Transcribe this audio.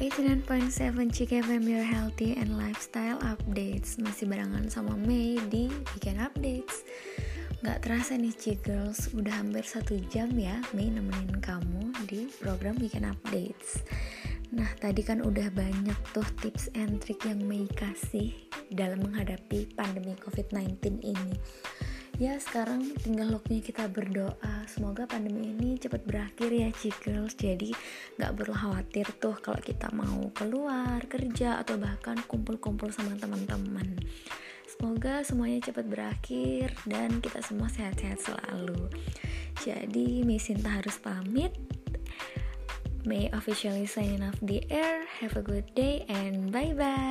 89.7 CKFM Your Healthy and Lifestyle Updates. Masih barengan sama Mei di Weekend Updates. Gak terasa nih Girls, udah hampir satu jam ya Mei nemenin kamu di program Weekend Updates. Nah tadi kan udah banyak tuh tips and trick yang Mei kasih Dalam menghadapi pandemi COVID-19 ini ya sekarang tinggal waktunya kita berdoa. Semoga pandemi ini cepat berakhir ya Cikers jadi nggak perlu khawatir tuh kalau kita mau keluar kerja atau bahkan kumpul-kumpul sama teman-teman. Semoga semuanya cepat berakhir dan kita semua sehat-sehat selalu. Jadi Mesinta harus pamit. May officially sign off the air. Have a good day and bye bye.